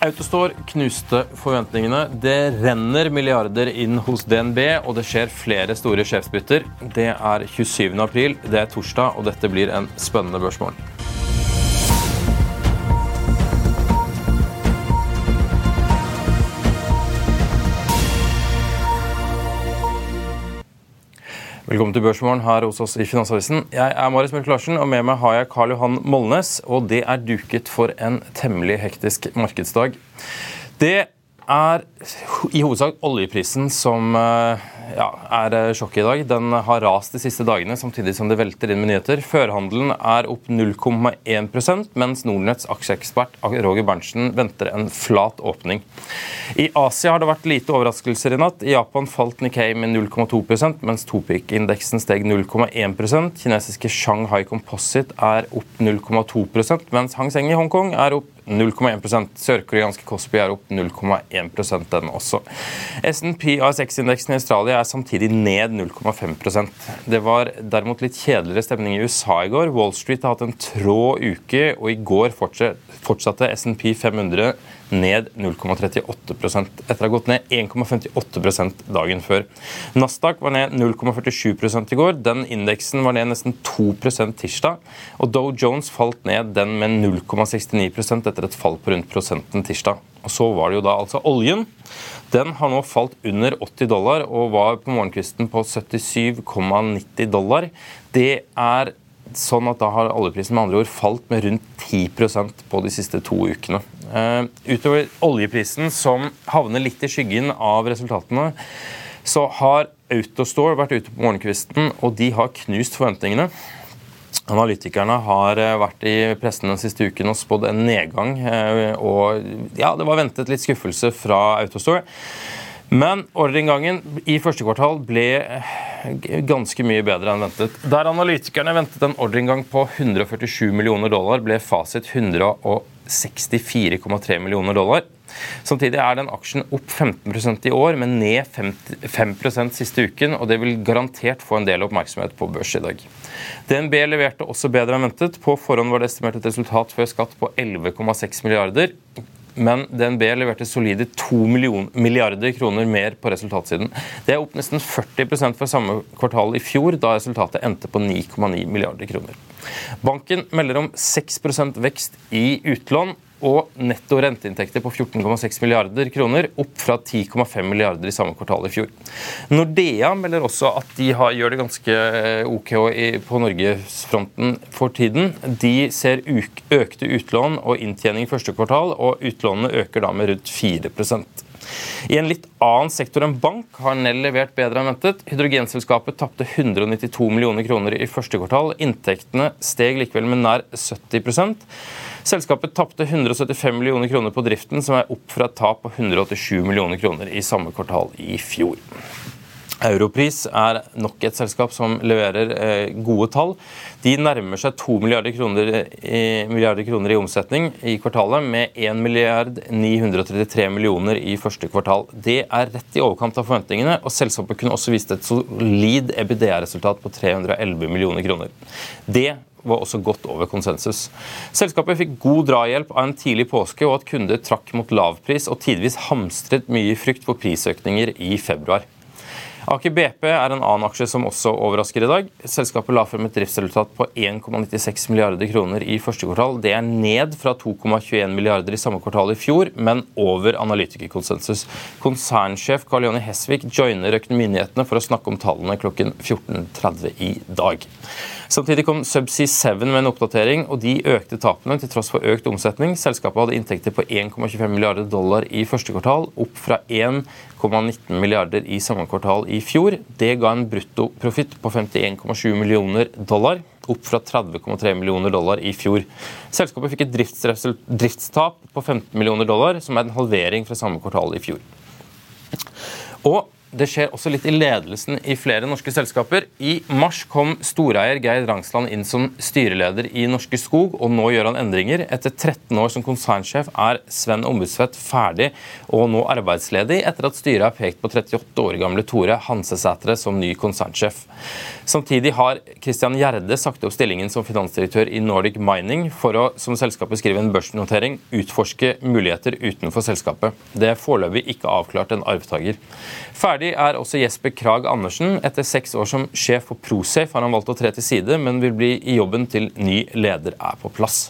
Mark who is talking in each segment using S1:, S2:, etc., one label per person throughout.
S1: Autostore knuste forventningene. Det renner milliarder inn hos DNB, og det skjer flere store sjefsbytter. Det er 27. april, det er torsdag, og dette blir en spennende børsmorgen. Velkommen til Børsmorgen her hos oss i Finansavisen. Jeg er Marius Mørk Larsen, og med meg har jeg Karl Johan Molnes. Og det er duket for en temmelig hektisk markedsdag. Det er i hovedsak oljeprisen som eh, ja, er eh, sjokket i dag. Den har rast de siste dagene, samtidig som det velter inn med nyheter. Førhandelen er opp 0,1% mens Nordnetts aksjeekspert Roger Berntsen venter en flat åpning. I Asia har det vært lite overraskelser i natt. I Japan falt Nikkei med 0,2% mens Topic-indeksen steg 0,1% Kinesiske Shanghai Composite er opp 0,2% mens Hang Seng i Hongkong er opp 0,1% Sørkoreanske Kospi er opp 0,1% den også. SNP ASX-indeksen i Australia er samtidig ned 0,5% Det var derimot litt kjedeligere stemning i USA i går. Wall Street har hatt en trå uke, og i går fortsatte SNP 500 ned 0,38 etter å ha gått ned 1,58% dagen før. Nasdaq var ned 0,47 i går. Den indeksen var ned nesten 2% tirsdag. Og Dow Jones falt ned den med 0,69% etter et fall på rundt prosenten tirsdag. Og Så var det jo da altså oljen. Den har nå falt under 80 dollar og var på morgenkvisten på 77,90 dollar. Det er sånn at da har oljeprisen med andre ord falt med rundt 10% på de siste to ukene. Uh, utover oljeprisen, som havner litt i skyggen av resultatene, så har Autostore vært ute på morgenkvisten, og de har knust forventningene. Analytikerne har eh, vært i pressen den siste uken og spådd en nedgang. Uh, og ja, det var ventet litt skuffelse fra Autostore. Men ordreinngangen i første kvartal ble ganske mye bedre enn ventet. Der analytikerne ventet en ordreinngang på 147 millioner dollar, ble fasit 164,3 millioner dollar. Samtidig er den aksjen opp 15% i år, men ned 5% siste uken. og Det vil garantert få en del oppmerksomhet på børs i dag. DNB leverte også bedre enn ventet. På forhånd var det estimert et resultat før skatt på 11,6 milliarder men DNB leverte solide 2 milliarder kroner mer på resultatsiden. Det er opp nesten 40% fra samme kvartal i fjor, da resultatet endte på 9,9 milliarder kroner. Banken melder om 6% vekst i utlån og netto renteinntekter på 14,6 milliarder kroner, opp fra 10,5 milliarder i samme kvartal i fjor. Nordea melder også at de har, gjør det ganske eh, OK på norgesfronten for tiden. De ser økte utlån og inntjening i første kvartal, og utlånene øker da med rundt 4% i en litt annen sektor enn bank har Nell levert bedre enn ventet. Hydrogenselskapet tapte 192 millioner kroner i første kvartal. Inntektene steg likevel med nær 70 Selskapet tapte 175 millioner kroner på driften, som er opp fra et tap på 187 millioner kroner i samme kvartal i fjor. Europris er nok et selskap som leverer eh, gode tall. De nærmer seg 2 milliarder kroner, i, milliarder kroner i omsetning i kvartalet, med 1 milliard 933 millioner i første kvartal. Det er rett i overkant av forventningene, og selskapet kunne også vist et solid EBDR-resultat på 311 millioner kroner. Det var også godt over konsensus. Selskapet fikk god drahjelp av en tidlig påske og at kunder trakk mot lavpris og tidvis hamstret mye frykt for prisøkninger i februar. Aker BP er en annen aksje som også overrasker i dag. Selskapet la frem et driftsresultat på 1,96 milliarder kroner i første kvartal. Det er ned fra 2,21 milliarder i samme kvartal i fjor, men over analytikerkonsensus. Konsernsjef Karl Jonny Hesvik joiner økonomimyndighetene for å snakke om tallene klokken 14.30 i dag. Samtidig kom Subsea 7 med en oppdatering, og de økte tapene til tross for økt omsetning. Selskapet hadde inntekter på 1,25 milliarder dollar i første kvartal, opp fra 1,19 milliarder i samme kvartal i fjor. Det ga en bruttoprofitt på 51,7 millioner dollar, opp fra 30,3 millioner dollar i fjor. Selskapet fikk et driftstap på 15 millioner dollar, som er en halvering fra samme kvartal i fjor. Og det skjer også litt i ledelsen i flere norske selskaper. I mars kom storeier Geir Rangsland inn som styreleder i Norske Skog, og nå gjør han endringer. Etter 13 år som konsernsjef er Sven Ombudsvedt ferdig og nå arbeidsledig, etter at styret har pekt på 38 år gamle Tore Hansesætre som ny konsernsjef. Samtidig har Christian Gjerde sagt opp stillingen som finansdirektør i Nordic Mining for å, som selskapet skriver en børsnotering, utforske muligheter utenfor selskapet. Det er foreløpig ikke avklart en arvtaker. Ferdig er også Jesper Krag Andersen. Etter seks år som sjef for Prosafe har han valgt å tre til side, men vil bli i jobben til ny leder er på plass.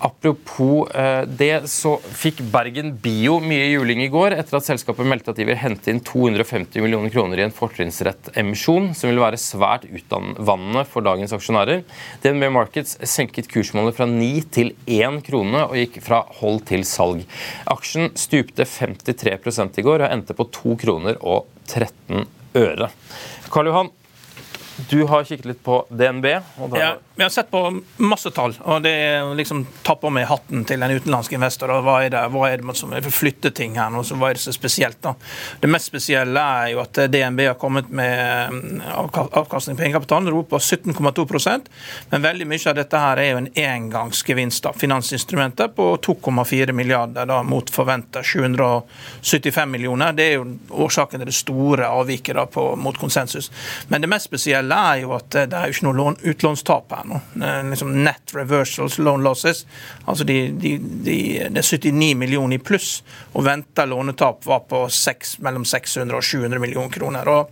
S1: Apropos eh, det, så fikk Bergen Bio mye juling i går etter at selskapet meldte at de vil hente inn 250 millioner kroner i en fortrinnsrettemisjon, som vil være svært utvannende for dagens aksjonærer. DNB Markets senket kursmålet fra 9 til 1 krone og gikk fra hold til salg. Aksjen stupte 53 i går og endte på 2 kroner og 13 øre. Karl Johan, du har kikket litt på DNB.
S2: ja, vi har sett på masse tall. og Det er liksom ta på meg hatten til en utenlandsk investor. og Hva er det, hva er det som er flytte ting her nå? Så hva er det så spesielt? da? Det mest spesielle er jo at DNB har kommet med mm, avkastning på egenkapitalen. På 17,2 Men veldig mye av dette her er jo en engangsgevinst. da, Finansinstrumentet på 2,4 milliarder da, mot forventa 775 millioner. Det er jo årsaken til det store avviket da, på, mot konsensus. Men det mest spesielle tilfellet er jo at det er jo ikke noe utlånstap her nå. Liksom net reversals loan losses. Altså de, de, de, det er 79 millioner i pluss, og venta lånetap var på 6, mellom 600 og 700 millioner kroner. og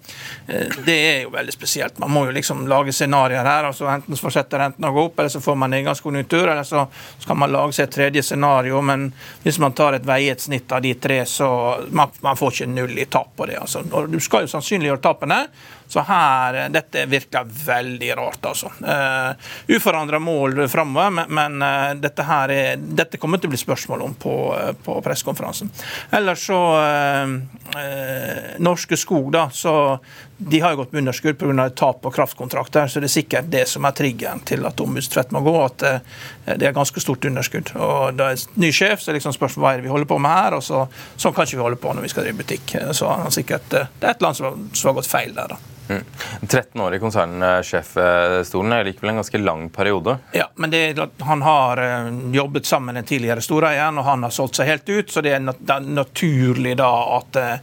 S2: eh, Det er jo veldig spesielt. Man må jo liksom lage scenarioer her. altså Enten fortsetter renten å gå opp, eller så får man nedgangskonjunktur, eller så skal man lage seg et tredje scenario. Men hvis man tar et veiet snitt av de tre, så man, man får ikke null i tap på det. altså. Og Du skal jo sannsynliggjøre tapene. Så her, eh, dette virker veldig rart, altså. Uh, eh, Uforandra mål framover, men, men uh, dette, her er, dette kommer til å bli spørsmål om på, uh, på pressekonferansen. Ellers så Norske Skog, da, så de har jo gått med underskudd pga. tap på kraftkontrakter, så det er sikkert det som er triggeren til at Ombudstvett må gå. At det er ganske stort underskudd. Og da er ny sjef, så liksom spørsmålet hva er det vi holder på med her, og så, sånn kan ikke vi holde på når vi skal drive butikk. Så sikkert, det er et eller annet som har gått feil der, da.
S1: Mm. 13 år i konsernsjefstolen er likevel en ganske lang periode?
S2: Ja, men det, han har eh, jobbet sammen med den tidligere storeieren, og han har solgt seg helt ut, så det er naturlig da at eh,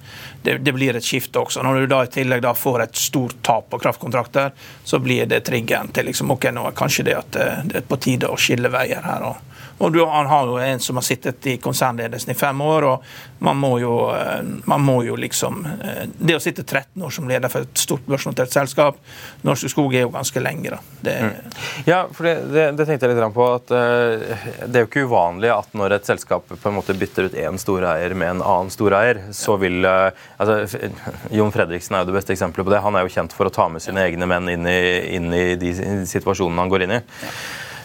S2: det, det, blir et skifte også. Når du da i tillegg da får et stort tap på kraftkontrakter, så blir det triggeren til liksom, ok, nå er kanskje det at eh, det er på tide å skille veier her. og og du, Han har jo en som har sittet i konsernledelsen i fem år. og man må, jo, eh, man må jo liksom eh, Det å sitte 13 år som leder for et stort børsnotert selskap Norske Skog er jo ganske lenge. da. Det,
S1: mm. Ja, for det, det, det, tenkte jeg litt på. at uh, Det er jo ikke uvanlig at når et selskap på en måte bytter ut én storeier med en annen storeier, så vil altså, Jon Fredriksen er jo det beste eksempelet på det. Han er jo kjent for å ta med sine egne menn inn i, inn i de situasjonene han går inn i. Ja.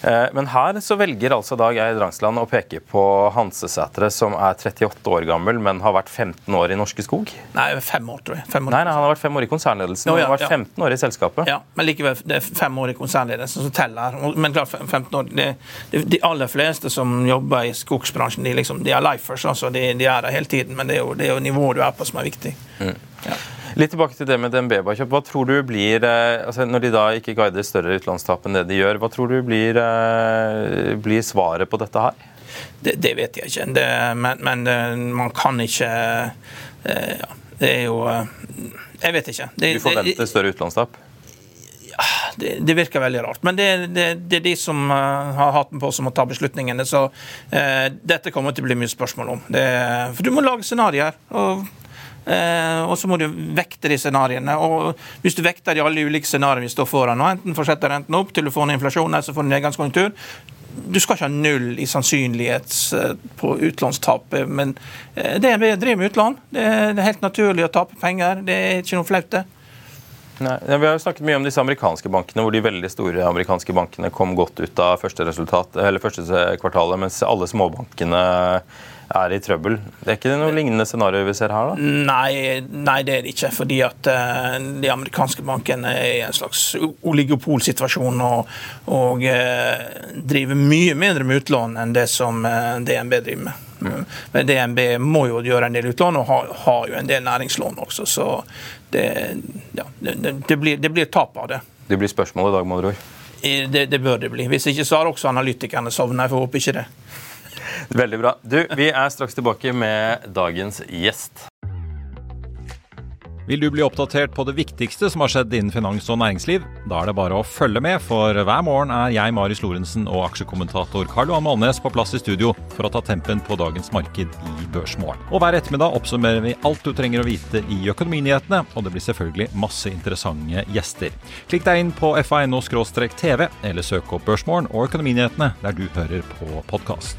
S1: Eh, men her så velger altså Dag Eid Rangsland å peke på Hansesætre, som er 38 år gammel, men har vært 15 år i Norske Skog.
S2: Nei, fem år, tror jeg.
S1: År. Nei, nei, Han har vært fem år i konsernledelsen. Nå, ja, han har vært 15 år i selskapet.
S2: Ja, Men likevel, det er fem år i konsernledelsen som teller. Men klart, 15 år, det, det, De aller fleste som jobber i skogsbransjen, de, liksom, de er lifers. altså de, de, er der hele tiden, men det er jo, det er jo nivået du er på, som er viktig. Mm.
S1: Ja. Litt tilbake til det med DNB-kjøp. Hva tror du blir, eh, altså Når de da ikke guider større utenlandstap enn det de gjør, hva tror du blir, eh, blir svaret på dette her?
S2: Det, det vet jeg ikke, det, men, men, eh, man kan ikke ja, Det er jo Jeg vet ikke. Det,
S1: du forventer større utenlandstap?
S2: Det, det, virker veldig rart. Men det, det, det, er de som uh, har hatten på, som må ta beslutningene. Så uh, dette kommer til å bli mye spørsmål om. for du må lage scenarioer. Og og så må du vekte de scenarioene. Og hvis du vekter de alle ulike scenarioene vi står foran, og enten fortsetter renten opp til du får en inflasjon, eller så får du nedgangskonjunktur du skal ikke ha null i sannsynlighet eh, på utlånstap. Men eh, det DNB driver med utlån. Det er helt naturlig å tape penger. Det er ikke noe flaut, det.
S1: Nei, vi har jo snakket mye om disse amerikanske bankene, hvor de veldig store amerikanske bankene kom godt ut av første, resultat, første kvartalet, mens alle småbankene er i trøbbel. Det er ikke noe lignende scenario vi ser her? da?
S2: Nei, nei det er det ikke. Fordi at uh, de amerikanske bankene er i en slags oligopolsituasjon og, og uh, driver mye mindre med utlån enn det som uh, DNB driver med. Mm. Men DNB må jo gjøre en del utlån, og har, har jo en del næringslån også. Så det, ja, det, det, blir, det blir tap av det.
S1: Det blir spørsmål i dag, med andre ord?
S2: Det, det, bør det bli. Hvis ikke så har også analytikerne sovna. Jeg får håpe ikke det.
S1: Veldig bra. Du, Vi er straks tilbake med dagens gjest.
S3: Vil du bli oppdatert på det viktigste som har skjedd innen finans og næringsliv? Da er det bare å følge med, for hver morgen er jeg, Marius Lorentzen og aksjekommentator Karl Johan Malnes på plass i studio for å ta tempen på dagens marked i Børsmorgen. Og hver ettermiddag oppsummerer vi alt du trenger å vite i økonominyhetene, og det blir selvfølgelig masse interessante gjester. Klikk deg inn på fa.no-tv, eller søk opp Børsmorgen og Økonominyhetene der du hører på podkast.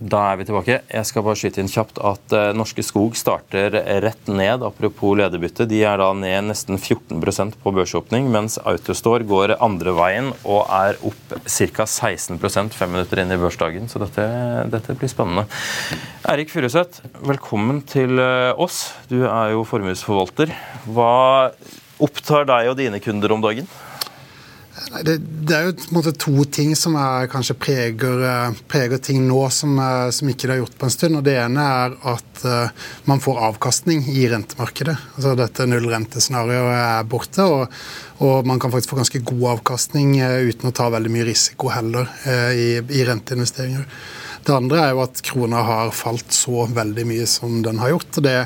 S1: Da er vi tilbake. Jeg skal bare skyte inn kjapt at uh, Norske Skog starter rett ned. Apropos lederbytte. De er da ned nesten 14% på børsåpning, mens Autostore går andre veien og er opp ca. 16% fem minutter inn i børsdagen. Så dette, dette blir spennende. Eirik Furuseth, velkommen til uh, oss. Du er jo formuesforvalter. Hva opptar deg og dine kunder om dagen?
S4: Det, det, er jo på en måte to ting som er, kanskje preger, eh, preger ting nå som, eh, som, ikke det har gjort på en stund. og Det ene er at uh, man får avkastning i rentemarkedet. Altså Dette nullrentescenarioet er borte. Og, og, man kan faktisk få ganske god avkastning uh, uten å ta veldig mye risiko heller uh, i, i renteinvesteringer. Det andre er jo at krona har falt så veldig mye som den har gjort. Det,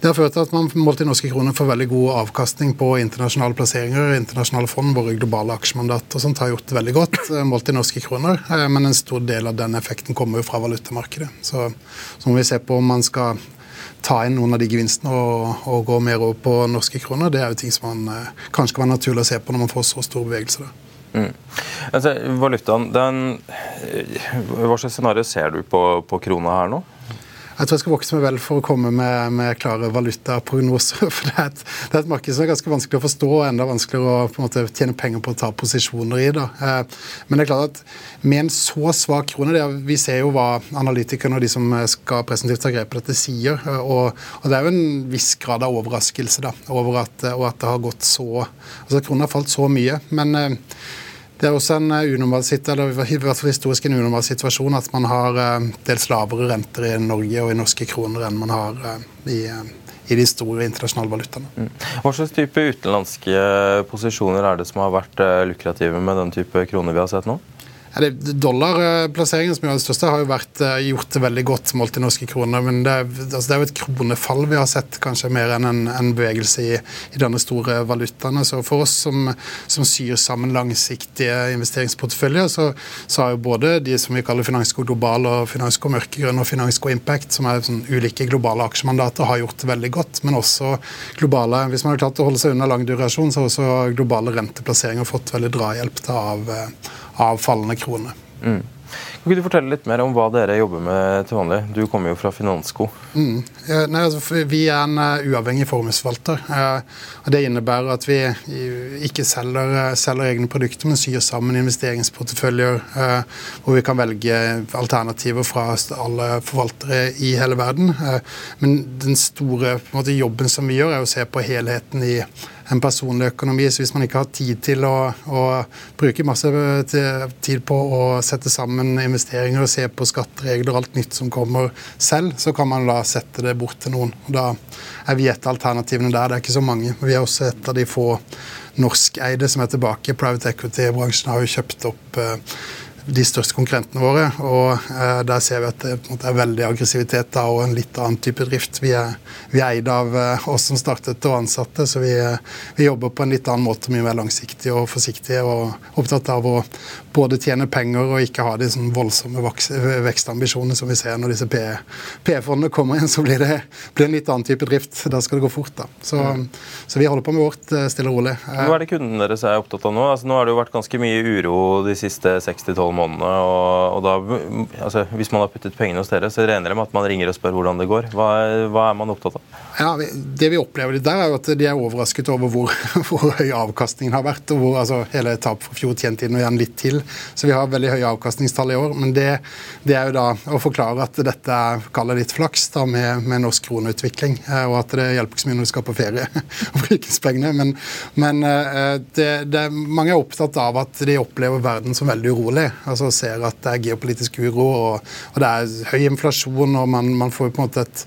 S4: det har ført til at man målt i norske kroner får veldig god avkastning på internasjonale plasseringer, internasjonale fond, våre globale aksjemandat og sånt har gjort det veldig godt eh, målt i norske kroner. Eh, men en stor del av den effekten kommer jo fra valutamarkedet. Så, så må vi se på om man skal ta inn noen av de gevinstene og, og gå mer over på norske kroner. Det er jo ting som man eh, kanskje kan være naturlig å se på når man får så stor bevegelse. Da. Mm.
S1: Altså, valutaen, den, Hva slags scenario ser du på, på krona her nå?
S4: Jeg tror jeg skal vokse meg vel for å komme med, med klare valutaprognoser. for det er, et, det er, et, marked som er ganske vanskelig å forstå og enda vanskeligere å på en måte, tjene penger på å ta posisjoner i. Da. Eh, men det er klart at med en så svak krone det, Vi ser jo hva analytikerne og de som skal presentivt ta grep på dette, sier. Eh, og, og, det er jo en viss grad av overraskelse da, over at, at det har gått så altså Kronen har falt så mye. men eh, det er også en eh, unormal historisk en unormal situasjon at man har eh, dels lavere renter i Norge og i norske kroner enn man har eh, i, i de store internasjonale valutaene. Mm.
S1: Hva slags type utenlandske posisjoner er det som har vært lukrative med den type kroner vi har sett nå?
S4: Dollarplasseringen som er den største, har jo vært eh, gjort veldig godt målt i norske kroner. Men det, altså det er jo et kronefall vi har sett, kanskje mer enn en, en bevegelse i, i denne store valutaen. Så for oss som, som syr sammen langsiktige investeringsporteføljer, så, så, har jo både de som vi kaller Finansko Global og Finansko Mørkegrønn og Finansko Impact, som er sånn ulike globale aksjemandater, har gjort veldig godt. Men også globale Hvis man har klart å holde seg unna lang durasjon, så har også globale renteplasseringer fått veldig drahjelp av, eh, av fallende krone. Mm.
S1: Kan du fortelle litt mer om hva dere jobber med til vanlig? Du kommer jo fra Finansko.
S4: Mm. Nei, altså, vi er en uh, uavhengig formuesforvalter. Uh, og det innebærer at vi ikke selger, uh, selger, egne produkter, men syr sammen investeringsporteføljer hvor vi kan velge alternativer fra alle forvaltere i hele verden. men den store måte, jobben som vi gjør, er å se på helheten i en personlig økonomi. Så hvis man ikke har tid til å, å bruke masse tid på å sette sammen investeringer og se på skatteregler og alt nytt som kommer selv, så kan man da sette det bort til noen. Og da er vi et av alternativene der. Det er ikke så mange. Vi er også et av de få norskeide som er tilbake. Private equity-bransjen har jo kjøpt opp eh, de største konkurrentene våre. og eh, Der ser vi at det måte, er veldig aggressivitet da, og en litt annen type drift. Vi er, vi er eid av eh, oss som startet og ansatte, så vi, vi, jobber på en litt annen måte, mye mer langsiktig og forsiktig og opptatt av å både tjene penger og ikke ha de sånn voldsomme vekstambisjonene som vi ser når disse PE-fondene kommer inn. Så blir det blir en litt annen type drift. Da skal det gå fort. da. Så, mm. så vi holder på med vårt eh, stille og rolig.
S1: Hva er det kundene deres er opptatt av nå? Altså, nå har det jo vært ganske mye uro de siste 6-12 månedene. og, og da, altså, Hvis man har puttet pengene hos dere, så regner det med at man ringer og spør hvordan det går. Hva, hva er man opptatt av?
S4: Ja, Det vi opplever der, er jo at de er overrasket over hvor, hvor høy avkastningen har vært. og hvor altså, Hele tapet for fjor tjent inn og igjen litt til. Så vi har veldig høye avkastningstall i år. Men det, det er jo da å forklare at dette er litt flaks da, med, med norsk kroneutvikling. Eh, og at det hjelper ikke så mye når du skal på ferie og bruke pengene. Men, men eh, det, det, mange er opptatt av at de opplever verden som veldig urolig. Altså Ser at det er geopolitisk uro og, og det er høy inflasjon, og man, man får på en måte et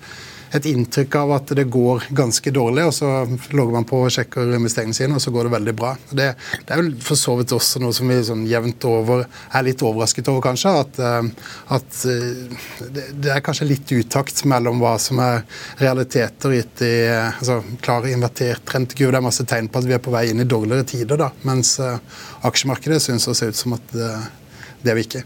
S4: et inntrykk av at det går ganske dårlig, og så logger man på og sjekker investeringene sine, og så går det veldig bra. Det, det er vel for så vidt også noe som vi sånn jevnt over er litt overrasket over, kanskje. At, eh, at det, det er kanskje litt utakt mellom hva som er realiteter gitt i altså, klar invertert rentekurve. Det er masse tegn på at vi er på vei inn i dårligere tider, da, mens uh, aksjemarkedet synes å se ut som at det er vi ikke.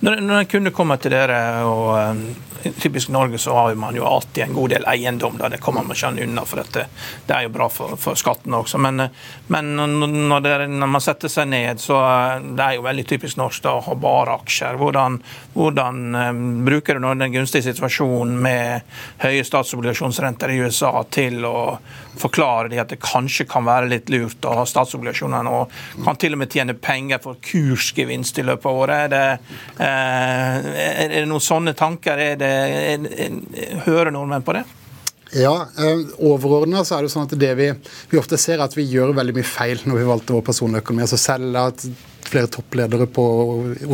S2: Når, når en kunne komme til dere, og typisk Norge, så har man jo alltid en god del eiendom. Da. Det kommer man ikke unna, for dette. det er jo bra for, for skatten også. Men, men når, det, når, man setter seg ned, så det er jo veldig typisk norsk da, å ha bare aksjer. Hvordan, hvordan bruker du nå den gunstige situasjonen med høye statsobligasjonsrenter i USA til å forklare de at det kanskje kan være litt lurt å ha statsobligasjoner nå. Kan til og med tjene penger for kursgevinst i løpet av året. Er det, eh, er det noen sånne tanker? Er det, er, er, hører nordmenn på det?
S4: Ja, eh, Overordna så er det sånn at det vi, vi ofte ser, er at vi gjør veldig mye feil når vi valgte vår personøkonomi. altså selv at flere toppledere på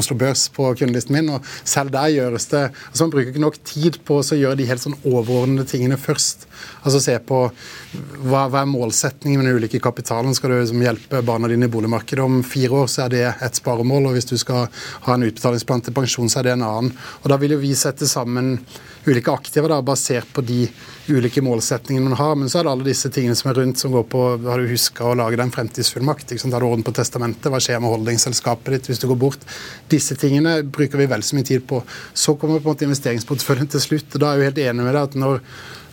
S4: Oslo Børs på kundelisten min. og Selv der gjøres det altså Man bruker ikke nok tid på å gjøre de helt sånn overordnede tingene først. Altså Se på hva, hva er målsetningen med den ulike kapitalen. Skal du liksom hjelpe barna dine i boligmarkedet om fire år, så er det et sparemål. og Hvis du skal ha en utbetalingsplan til pensjon, så er det en annen. Og Da vil jo vi sette sammen ulike aktiver da, basert på de ulike målsetningene man har. Men så er det alle disse tingene som er rundt, som går på Har du huska å lage deg en fremtidsfullmakt? Har du orden på testamentet? Hva skjer med holdningsselskapet ditt hvis du går bort? Disse tingene bruker vi vel så mye tid på. Så kommer på en måte investeringsporteføljen til slutt. og Da er jeg jo helt enig med deg at når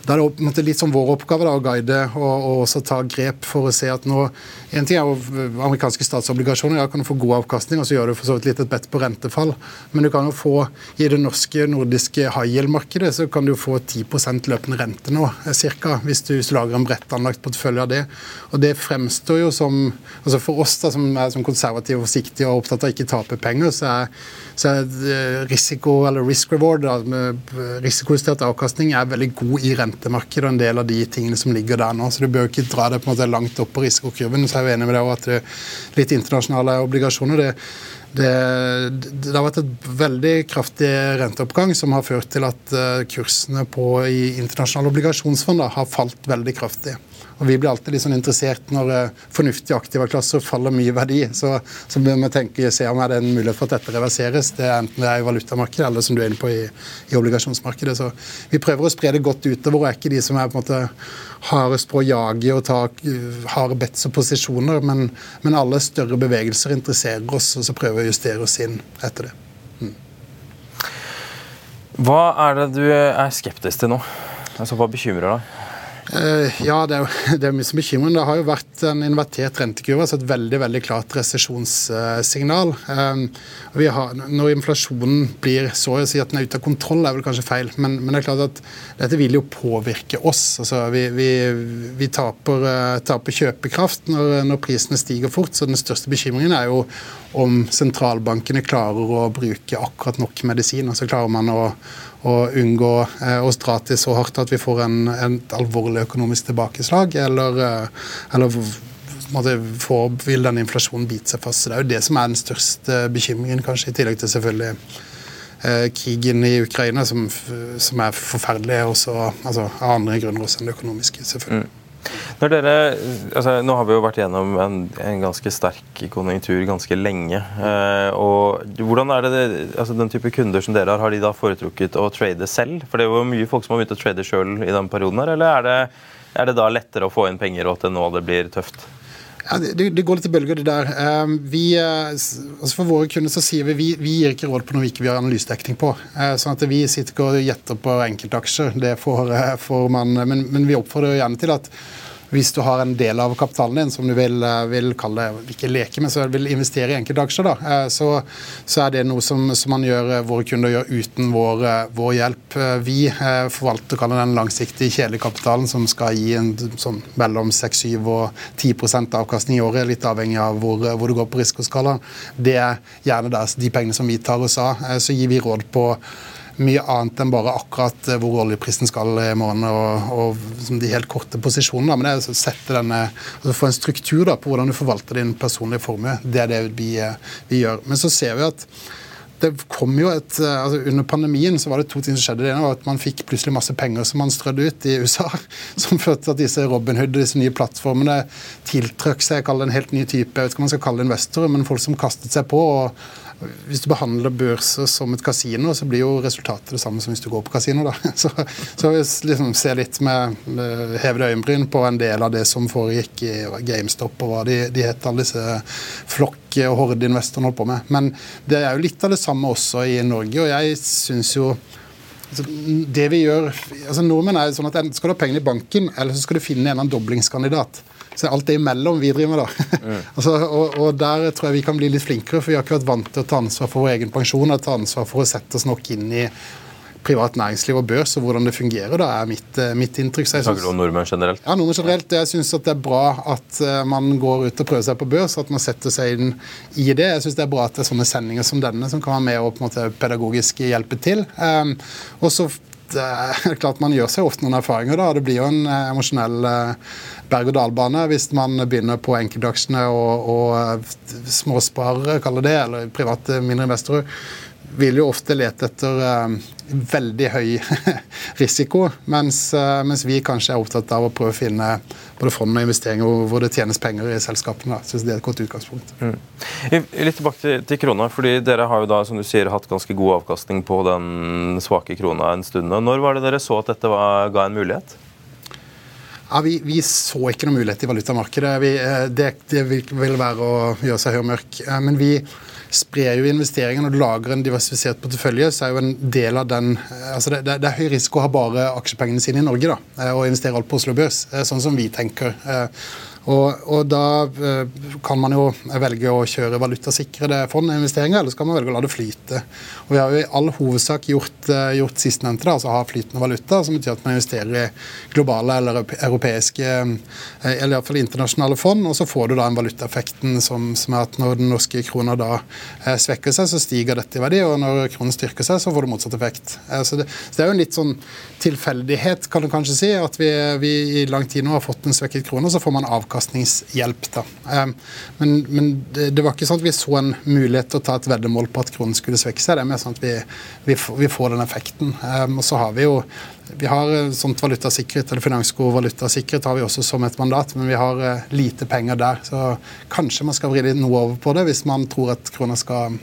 S4: da er det litt som vår oppgave da, å guide og, og, også ta grep for å se at nå En ting er jo amerikanske statsobligasjoner. Ja, kan du få god avkastning, og så gjør du for så vidt litt et bet på rentefall. Men du kan jo få i det norske, nordiske high yield-markedet så kan du få 10 løpende rente nå, eh, cirka, hvis du, lager en bredt anlagt portefølje av det. Og det fremstår jo som altså For oss da, som er som konservative og forsiktige og opptatt av ikke tape penger, så er, så er eh, risiko, eller risk reward, da, risikojustert avkastning, er veldig god i rente rentemarkedet og en del av de tingene som ligger der nå. Så du bør ikke dra det på en måte langt opp på risikokurven. Så er jeg enig med deg at det, litt internasjonale obligasjoner det, det, det, har vært et veldig kraftig renteoppgang som har ført til at kursene på i internasjonale obligasjonsfond har falt veldig kraftig. Og Vi blir alltid litt sånn interessert når uh, fornuftige aktive klasser faller mye verdi. Så, så bør vi tenke, se om det er en mulighet for at dette reverseres. Det er enten det er i valutamarkedet eller som du er inne på i, i obligasjonsmarkedet. Så Vi prøver å spre det godt utover og er ikke de som er på en måte hardest på å jage og ta uh, harde bets og posisjoner. Men, men, alle større bevegelser interesserer oss, og så prøver vi å justere oss inn etter det. Mm.
S1: Hva er det du er skeptisk til nå? Altså, Hva bekymrer deg?
S4: Uh, ja, det er, det er mye som bekymrer. Det har jo vært en invertert rentekurve, altså et veldig veldig klart resesjonssignal. Um, når inflasjonen blir så å si at den er ute av kontroll, er vel kanskje feil, men, men, det er klart at dette vil jo påvirke oss. Altså, vi, vi, vi taper, uh, taper, kjøpekraft når, når, prisene stiger fort, så den største bekymringen er jo om sentralbankene klarer å bruke akkurat nok medisin. altså klarer man å å unngå eh, å dra til så hardt at vi får en, en alvorlig økonomisk tilbakeslag, eller, eh, eller får, vil den inflasjonen bite seg fast. Så det er jo det som er den største bekymringen, kanskje, i tillegg til selvfølgelig eh, krigen i Ukraina, som, som er forferdelig, også, altså, av andre grunner også enn det økonomiske. selvfølgelig. Mm.
S1: Dere, altså, nå har vi jo vært gjennom en, en ganske sterk konjunktur ganske lenge. Eh, og hvordan er det, altså, Den type kunder som dere har, har de da foretrukket å trade selv? For det er jo mye folk som har begynt å trade sjøl i den perioden. her, Eller er det, er det, da lettere å få inn penger, og at det nå det blir tøft?
S4: Ja, det, det, går litt i bølger, det der. Um, vi, uh, altså for våre kunder så sier vi vi, vi gir ikke råd på noe vi ikke har analysedekning på. Uh, sånn at Vi sitter ikke og gjetter på enkeltaksjer. Det får, uh, får man, men, men vi oppfordrer gjerne til at hvis du har en del av kapitalen din som du vil, eh, vil kalle ikke leke med, så vil investere i enkelte aksjer, da, eh, så, så, er det noe som, som, man gjør, eh, våre kunder gjør uten vår, vår hjelp. Vi forvalter den langsiktige kjedekapitalen som skal gi en, sånn, mellom 6-7 og 10% avkastning i året, litt avhengig av hvor, hvor du går på risikoskalaen. Det er gjerne der, de pengene som vi tar oss av. Så gir vi råd på mye annet enn bare akkurat eh, hvor oljeprisen skal i morgen og, og de helt korte posisjonene. Men det er å altså få en struktur da, på hvordan du forvalter din personlige formue. Det er det vi, eh, vi gjør. Men så ser vi at det kom jo et, eh, altså Under pandemien så var det to ting som skjedde. Det ene var at Man fikk plutselig masse penger som man strødde ut i USA. Som førte til at disse Robinhood og disse nye plattformene tiltrakk seg jeg kaller det en helt ny type jeg vet ikke om man skal kalle det investorer, men folk som kastet seg på. og hvis du behandler børser som et kasino, så blir jo resultatet det samme som hvis du går på kasino. da. Så, så vi liksom ser litt med, med hevede øyenbryn på en del av det som foregikk i GameStop og hva de, de het, alle disse flokk- og hordeinvestorene holdt på med. Men det er jo litt av det samme også i Norge, og jeg syns jo altså, det vi gjør, altså Nordmenn er sånn at Skal du ha pengene i banken, eller så skal du finne en eller annen doblingskandidat. Så alt det imellom vi driver med, da. Mm. altså, og, og, der tror jeg vi kan bli litt flinkere, for vi har ikke vært vant til å ta ansvar for vår egen pensjon og ta ansvar for å sette oss nok inn i privat næringsliv og børs og hvordan det fungerer. da er mitt, eh, mitt inntrykk.
S1: Snakker du om nordmenn generelt?
S4: Ja, nordmenn generelt. Jeg syns det er bra at eh, man går ut og prøver seg på børs, at man setter seg inn i det. Jeg syns det er bra at det er sånne sendinger som denne som kan være med og på en måte pedagogisk hjelpe til. Um, og så det er klart Man gjør seg ofte noen erfaringer. da, Det blir jo en emosjonell berg-og-dal-bane hvis man begynner på enkeltaksjene og, og eh, småsparere, kaller det, eller private mindre investorer, vil jo ofte lete etter uh, veldig høy risiko, mens, uh, mens, vi kanskje er opptatt av å prøve å finne både fond og investeringer hvor, det tjenes penger i selskapene. Da. Synes det er et godt utgangspunkt. Mm.
S1: Litt tilbake til, til, krona, fordi Dere har jo da, som du sier, hatt ganske god avkastning på den svake krona en stund. Når var det dere så at dette var, ga en mulighet?
S4: Ja, vi, vi, så ikke noen mulighet i valutamarkedet. Vi, eh, det, det, vil være å gjøre seg høy og mørk. Eh, men vi sprer jo investeringene og lager en diversifisert portefølje, så er jo en del av den eh, altså det, det, er høy risiko å ha bare aksjepengene sine i Norge da, og investere alt på Oslo Børs, sånn som vi tenker. Og, og, Da eh, kan man jo velge å kjøre valutasikrede fondinvesteringer, eller så kan man velge å la det flyte. Og Vi har jo i all hovedsak gjort, uh, gjort sistnevnte, altså ha flytende valuta, som betyr at man investerer i globale eller europeiske, uh, eller iallfall internasjonale fond, og så får du da en valutaeffekten som, som er at når den norske krona da svekker seg, så stiger dette i verdi, og når kronen styrker seg, så får du motsatt effekt. Så det, så, det, er jo en litt sånn tilfeldighet, kan du kanskje si, at vi, vi i lang tid nå har fått en svekket krone, så får man avkast avkastningshjelp. Um, men, men det, var ikke sånn at vi så en mulighet til å ta et veddemål på at kronen skulle svekke seg. Det er mer sånn at vi, vi, vi får den effekten. Um, og så har vi jo vi har eh, sånt valutasikkerhet, eller Finansko valutasikkerhet har vi også som et mandat, men vi har uh, lite penger der. Så kanskje man skal vri noe over på det hvis man tror at krona skal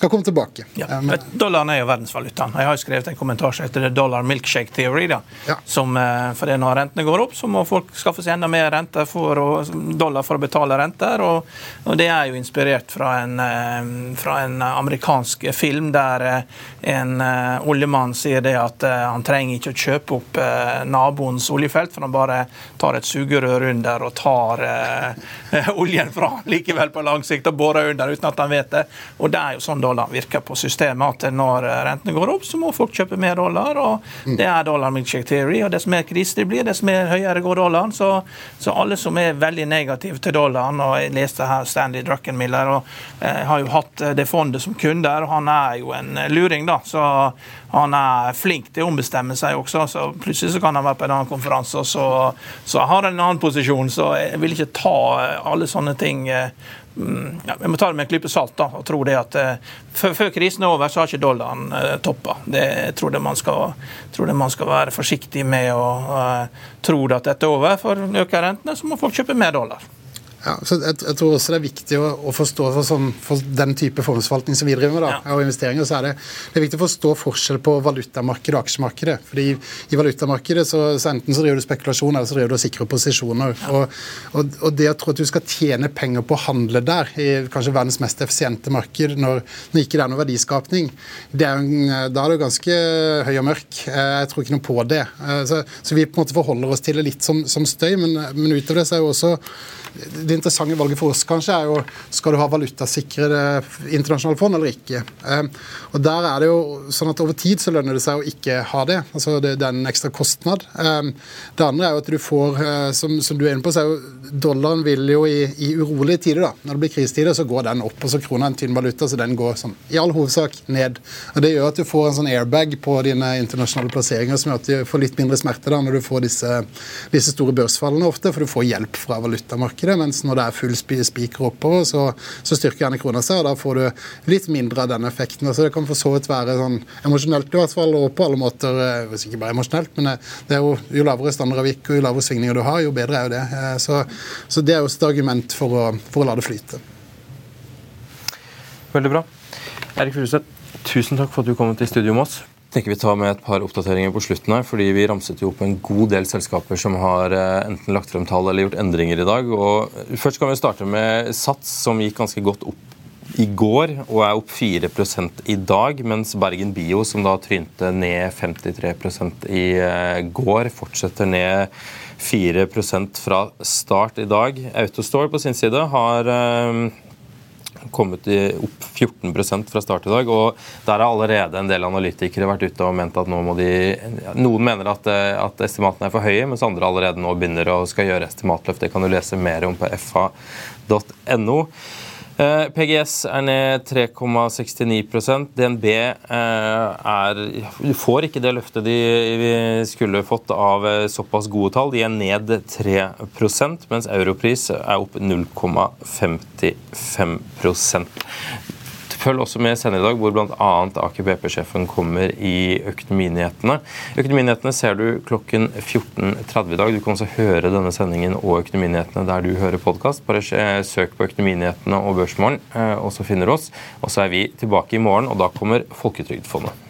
S4: skal komme tilbake.
S2: Ja. Men, Dollaren er jo verdensvalutaen. Jeg har jo skrevet en kommentar som heter dollar milkshake theory. Da. Ja. Som, eh, for det Når rentene går opp, så må folk skaffe seg enda mer renter for å, dollar for å betale renter. Og, og Det er jo inspirert fra en, eh, fra en amerikansk film der eh, en oljemann sier det at han trenger ikke å kjøpe opp naboens oljefelt, for han bare tar et sugerør under og tar oljen fra likevel på lang sikt og borer under uten at han vet det. Og det er jo sånn dollaren virker på systemet. At når rentene går opp, så må folk kjøpe mer dollar. og Det er dollar milkshake theory. og Dess mer krise det blir, dess mer høyere går dollaren. Så, så, alle som er veldig negative til dollaren, og jeg leste her Stanley Druckenmiller, og eh, har jo hatt det fondet som kunder, og han er jo en luring, da. så han er flink til å ombestemme seg også, så plutselig så kan han være på en annen konferanse, og så, så har han en annen posisjon. Så jeg vil ikke ta alle sånne ting eh, Mm, ja, Vi må ta det med en klype salt da, og tro det at uh, før, krisen er over, så har ikke dollaren eh, toppa. Det jeg tror det man man skal være forsiktig med å uh, tro at dette er over. For øker rentene, så må folk kjøpe mer dollar.
S4: Ja, så jeg, jeg, tror også det er viktig å, å forstå for, sånn, for, den type formuesforvaltning som vi driver med, da, ja. og investeringer, så er det, det, er viktig å forstå forskjell på valutamarkedet og aksjemarkedet. Fordi I valutamarkedet så, så enten så driver du spekulasjon eller så driver du og sikrer posisjoner. Ja. Og, og, og, det å tro at du skal tjene penger på å handle der, i kanskje verdens mest effisiente marked, når, når ikke det er noe verdiskapning, det er, da er du ganske høy og mørk. Eh, jeg tror ikke noe på det. Eh, så, så vi på en måte forholder oss til det litt som, som støy, men, men utover det så er jo også det interessante valget for oss kanskje er jo skal du ha valutasikrede internasjonale fond eller ikke. Ehm, og der er det jo sånn at Over tid så lønner det seg å ikke ha det. altså Det, det er en ekstra kostnad. Ehm, det andre er jo at du får, eh, som, som du er inne på, så er jo dollaren vil jo i, i urolige tider, da, når det blir krisetider, så går den opp. og så Krona er en tynn valuta, så den går sånn, i all hovedsak ned. og Det gjør at du får en sånn airbag på dine internasjonale plasseringer som gjør at du får litt mindre smerte da når du får disse, disse store børsfallene ofte, for du får hjelp fra valutamarkedet mens når det er full spiker oppover, så, så, styrker gjerne krona seg, og da får du litt mindre av den effekten. Så det kan for så vidt være sånn emosjonelt i hvert fall, og på alle måter eh, hvis ikke bare emosjonelt, men eh, det er jo, jo lavere standardavvik og jo lavere svingninger du har, jo bedre er jo det. Eh, så, så det er jo et argument for å, for å la det flyte.
S1: Veldig bra. Erik Furuseth, tusen takk for at du kom til studio med oss tenker vi tar med et par oppdateringer på slutten her, fordi Vi ramset jo opp en god del selskaper som har eh, enten lagt frem tall eller gjort endringer i dag. Og først kan vi starte med Sats, som gikk ganske godt opp i går og er opp 4 i dag, mens Bergen Bio, som da trynte ned 53 i eh, går, fortsetter ned 4% fra start i dag. Autostore på sin side har eh, kommet opp 14 fra start i dag. og Der har allerede en del analytikere vært ute og ment at nå må de Noen mener at, at estimatene er for høye, mens andre allerede nå begynner å skal gjøre estimatløft. Det kan du lese mer om på fa.no. Eh, PGS er ned 3,69% DNB eh, er, får ikke det løftet de skulle fått av eh, såpass gode tall. De er ned 3% mens Europris er opp 0,55 Følg også med senere i dag, hvor bl.a. Aker BP-sjefen kommer i Økonominyhetene. Økonominyhetene ser du klokken 14.30 i dag. Du kan også høre denne sendingen og Økonominyhetene der du hører podkast. Bare søk på Økonominyhetene og Børsmorgen, eh, og så finner du oss. Og så er vi tilbake i morgen, og da kommer Folketrygdfondet.